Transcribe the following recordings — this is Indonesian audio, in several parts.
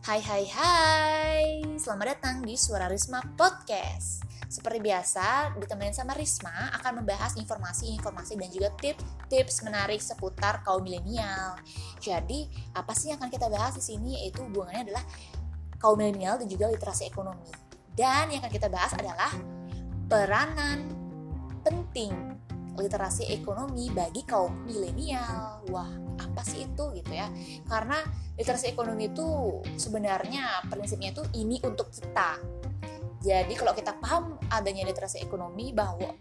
Hai hai hai, selamat datang di Suara Risma Podcast. Seperti biasa, ditemenin sama Risma akan membahas informasi-informasi dan juga tips-tips menarik seputar kaum milenial. Jadi, apa sih yang akan kita bahas di sini? Yaitu hubungannya adalah kaum milenial dan juga literasi ekonomi. Dan yang akan kita bahas adalah peranan penting literasi ekonomi bagi kaum milenial. Wah, apa sih itu gitu ya? Karena literasi ekonomi itu sebenarnya prinsipnya itu ini untuk kita. Jadi kalau kita paham adanya literasi ekonomi bahwa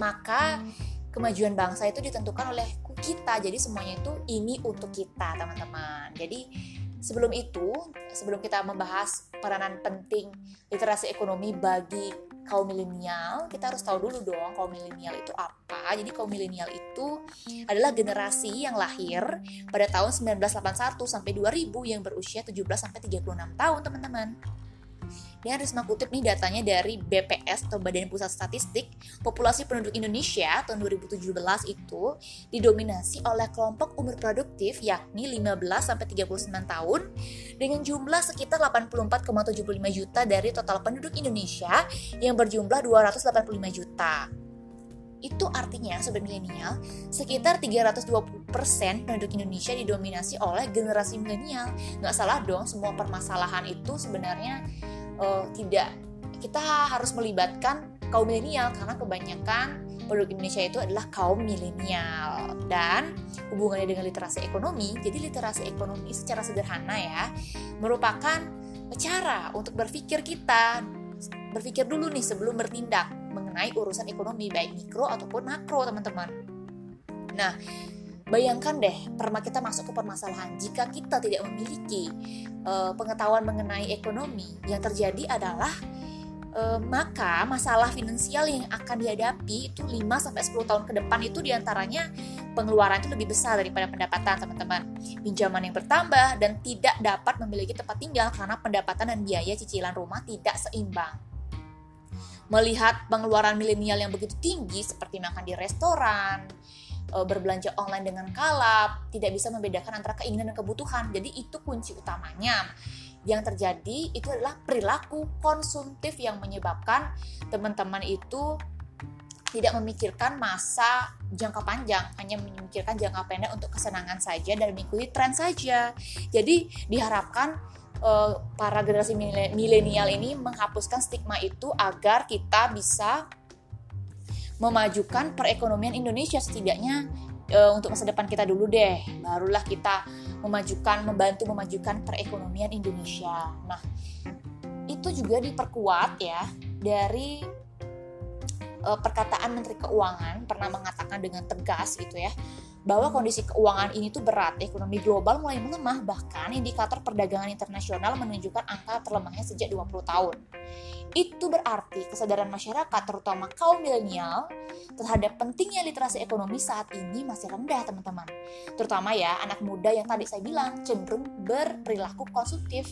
maka kemajuan bangsa itu ditentukan oleh kita. Jadi semuanya itu ini untuk kita, teman-teman. Jadi sebelum itu, sebelum kita membahas peranan penting literasi ekonomi bagi kaum milenial, kita harus tahu dulu dong kaum milenial itu apa. Jadi kaum milenial itu adalah generasi yang lahir pada tahun 1981 sampai 2000 yang berusia 17 sampai 36 tahun, teman-teman. Ini harus mengutip nih datanya dari BPS atau Badan Pusat Statistik. Populasi penduduk Indonesia tahun 2017 itu didominasi oleh kelompok umur produktif yakni 15 sampai 39 tahun dengan jumlah sekitar 84,75 juta dari total penduduk Indonesia yang berjumlah 285 juta. Itu artinya sobat milenial sekitar 320% penduduk Indonesia didominasi oleh generasi milenial. Nggak salah dong semua permasalahan itu sebenarnya uh, tidak kita harus melibatkan kaum milenial karena kebanyakan penduduk Indonesia itu adalah kaum milenial. Dan hubungannya dengan literasi ekonomi jadi literasi ekonomi secara sederhana ya merupakan cara untuk berpikir kita berpikir dulu nih sebelum bertindak mengenai urusan ekonomi baik mikro ataupun makro teman-teman. Nah Bayangkan deh, perma kita masuk ke permasalahan jika kita tidak memiliki uh, pengetahuan mengenai ekonomi, yang terjadi adalah uh, maka masalah finansial yang akan dihadapi itu 5 sampai 10 tahun ke depan itu di antaranya pengeluaran itu lebih besar daripada pendapatan teman-teman. Pinjaman yang bertambah dan tidak dapat memiliki tempat tinggal karena pendapatan dan biaya cicilan rumah tidak seimbang melihat pengeluaran milenial yang begitu tinggi seperti makan di restoran, uh, berbelanja online dengan kalap, tidak bisa membedakan antara keinginan dan kebutuhan. Jadi itu kunci utamanya. Yang terjadi itu adalah perilaku konsumtif yang menyebabkan teman-teman itu tidak memikirkan masa jangka panjang, hanya memikirkan jangka pendek untuk kesenangan saja dan mengikuti tren saja. Jadi diharapkan uh, para generasi milenial ini menghapuskan stigma itu agar kita bisa memajukan perekonomian Indonesia setidaknya e, untuk masa depan kita dulu deh barulah kita memajukan membantu memajukan perekonomian Indonesia nah itu juga diperkuat ya dari e, perkataan Menteri Keuangan pernah mengatakan dengan tegas gitu ya bahwa kondisi keuangan ini tuh berat, ekonomi global mulai melemah, bahkan indikator perdagangan internasional menunjukkan angka terlemahnya sejak 20 tahun. Itu berarti kesadaran masyarakat, terutama kaum milenial, terhadap pentingnya literasi ekonomi saat ini masih rendah, teman-teman. Terutama ya anak muda yang tadi saya bilang cenderung berperilaku konsumtif.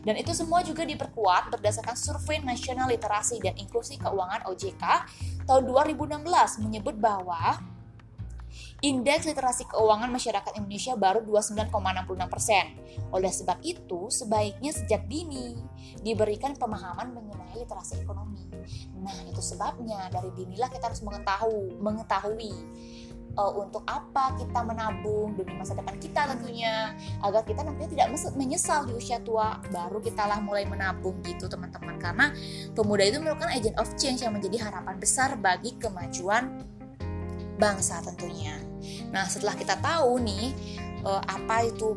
Dan itu semua juga diperkuat berdasarkan survei nasional literasi dan inklusi keuangan OJK tahun 2016 menyebut bahwa Indeks literasi keuangan masyarakat Indonesia baru 29,66 persen. Oleh sebab itu, sebaiknya sejak dini diberikan pemahaman mengenai literasi ekonomi. Nah, itu sebabnya dari dinilah kita harus mengetahui, mengetahui uh, untuk apa kita menabung demi masa depan kita tentunya agar kita nantinya tidak menyesal di usia tua baru kita lah mulai menabung gitu teman-teman karena pemuda itu merupakan agent of change yang menjadi harapan besar bagi kemajuan bangsa tentunya. Nah, setelah kita tahu nih uh, apa itu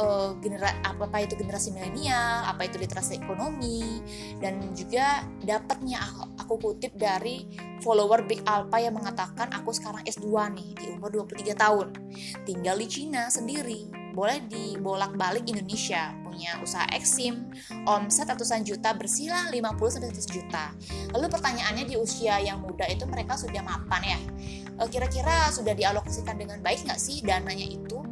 uh, genera apa, itu generasi milenial, apa itu literasi ekonomi dan juga dapatnya aku, aku kutip dari follower Big Alpha yang mengatakan aku sekarang S2 nih di umur 23 tahun. Tinggal di Cina sendiri boleh dibolak-balik Indonesia. Punya usaha eksim omset ratusan juta bersihlah 50 sampai 100 juta. Lalu pertanyaannya di usia yang muda itu mereka sudah mapan ya? E, kira-kira sudah dialokasikan dengan baik nggak sih dananya itu?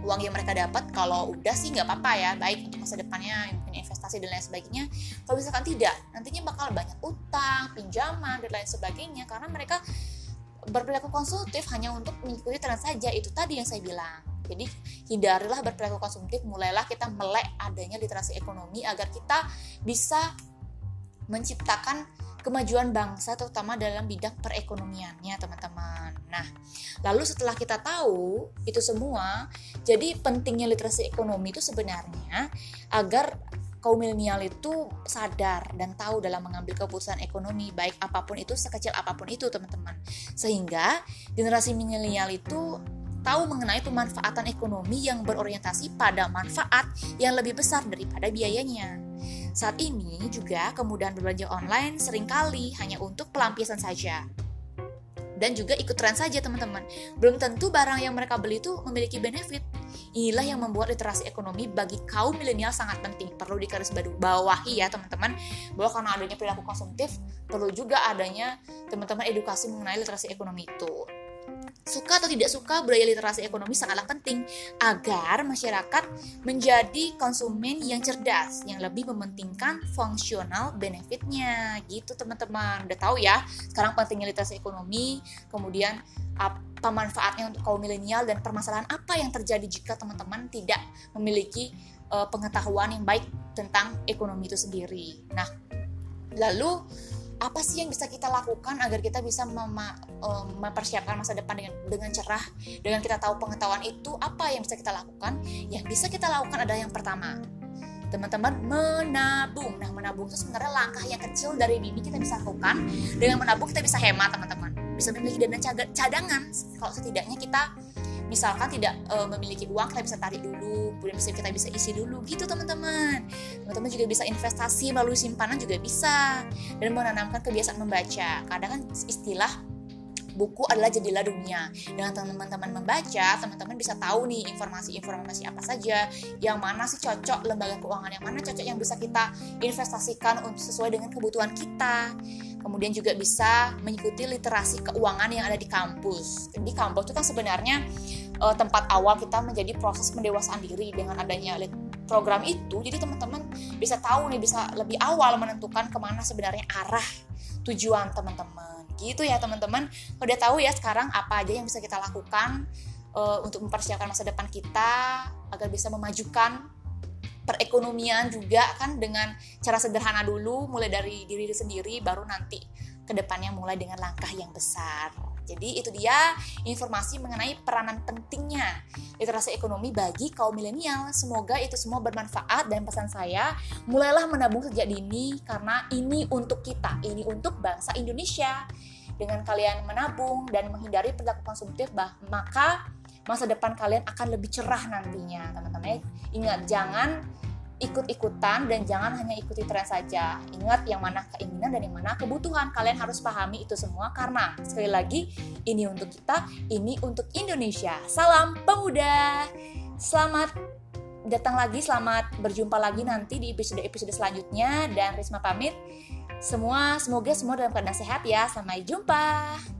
Uang yang mereka dapat kalau udah sih nggak apa-apa ya baik untuk masa depannya mungkin investasi dan lain sebagainya. Kalau misalkan tidak nantinya bakal banyak utang pinjaman dan lain sebagainya karena mereka berperilaku konsumtif hanya untuk mengikuti tren saja. Itu tadi yang saya bilang Jadi hindarilah berperilaku konsumtif, mulailah kita melek adanya literasi ekonomi agar kita bisa menciptakan kemajuan bangsa terutama dalam bidang perekonomiannya teman-teman. Nah, lalu setelah kita tahu itu semua, jadi pentingnya literasi ekonomi itu sebenarnya agar kaum milenial itu sadar dan tahu dalam mengambil keputusan ekonomi baik apa pun itu sekecil apa pun itu teman-teman sehingga generasi milenial itu tahu mengenai pemanfaatan ekonomi yang berorientasi pada manfaat yang lebih besar daripada biayanya. Saat ini juga kemudahan berbelanja online sering kali hanya untuk pelampiasan saja. Dan juga ikut tren saja teman-teman. Belum tentu barang yang mereka beli itu memiliki benefit. Inilah yang membuat literasi ekonomi bagi kaum milenial sangat penting. Perlu bawahi ya teman-teman bahwa karena adanya perilaku konsumtif perlu juga adanya teman-teman edukasi mengenai literasi ekonomi itu suka atau tidak suka budaya literasi ekonomi sangatlah penting agar masyarakat menjadi konsumen yang cerdas yang lebih mementingkan fungsional benefitnya. Gitu teman-teman. Udah tahu ya sekarang pentingnya literasi ekonomi kemudian apa manfaatnya untuk kaum milenial dan permasalahan apa yang terjadi jika teman-teman tidak memiliki uh, pengetahuan yang baik tentang ekonomi itu sendiri. Nah lalu apa sih yang bisa kita lakukan agar kita bisa mema, um, mempersiapkan masa depan dengan dengan cerah dengan kita tahu pengetahuan itu apa yang bisa kita lakukan? Yang bisa kita lakukan adalah yang pertama teman-teman menabung. Nah menabung itu sebenarnya langkah yang kecil dari dini kita bisa lakukan. Dengan menabung kita bisa hemat teman-teman. Bisa memiliki dana cadangan. Kalau setidaknya kita misalkan tidak uh, memiliki uang kita bisa tarik dulu kemudian bisa kita bisa isi dulu gitu teman-teman teman-teman juga bisa investasi melalui simpanan juga bisa dan menanamkan kebiasaan membaca kadang kan istilah buku adalah jadilah dunia. Dengan teman-teman membaca, teman-teman bisa tahu nih informasi-informasi apa saja, yang mana sih cocok lembaga keuangan, yang mana cocok yang bisa kita investasikan sesuai dengan kebutuhan kita. Kemudian juga bisa mengikuti literasi keuangan yang ada di kampus. Di kampus itu kan sebenarnya uh, tempat awal kita menjadi proses pendewasaan diri dengan adanya program itu. Jadi teman-teman bisa tahu nih bisa lebih awal menentukan ke mana sebenarnya arah tujuan teman-teman. Gitu ya teman-teman. Udah tahu ya sekarang apa aja yang bisa kita lakukan uh, untuk mempersiapkan masa depan kita agar bisa memajukan perekonomian juga kan dengan cara sederhana dulu mulai dari diri sendiri baru nanti ke depannya mulai dengan langkah yang besar jadi itu dia informasi mengenai peranan pentingnya literasi ekonomi bagi kaum milenial. Semoga itu semua bermanfaat dan pesan saya mulailah menabung sejak dini karena ini untuk kita, ini untuk bangsa Indonesia. Dengan kalian menabung dan menghindari perilaku konsumtif, bah, maka masa depan kalian akan lebih cerah nantinya, teman-teman. Ingat jangan ikut-ikutan dan jangan hanya ikuti tren saja. Ingat yang mana keinginan dan yang mana kebutuhan. Kalian harus pahami itu semua karena sekali lagi ini untuk kita, ini untuk Indonesia. Salam pemuda. Selamat datang lagi, selamat berjumpa lagi nanti di episode-episode selanjutnya dan Risma pamit. Semua semoga semua dalam keadaan sehat ya. Sampai jumpa.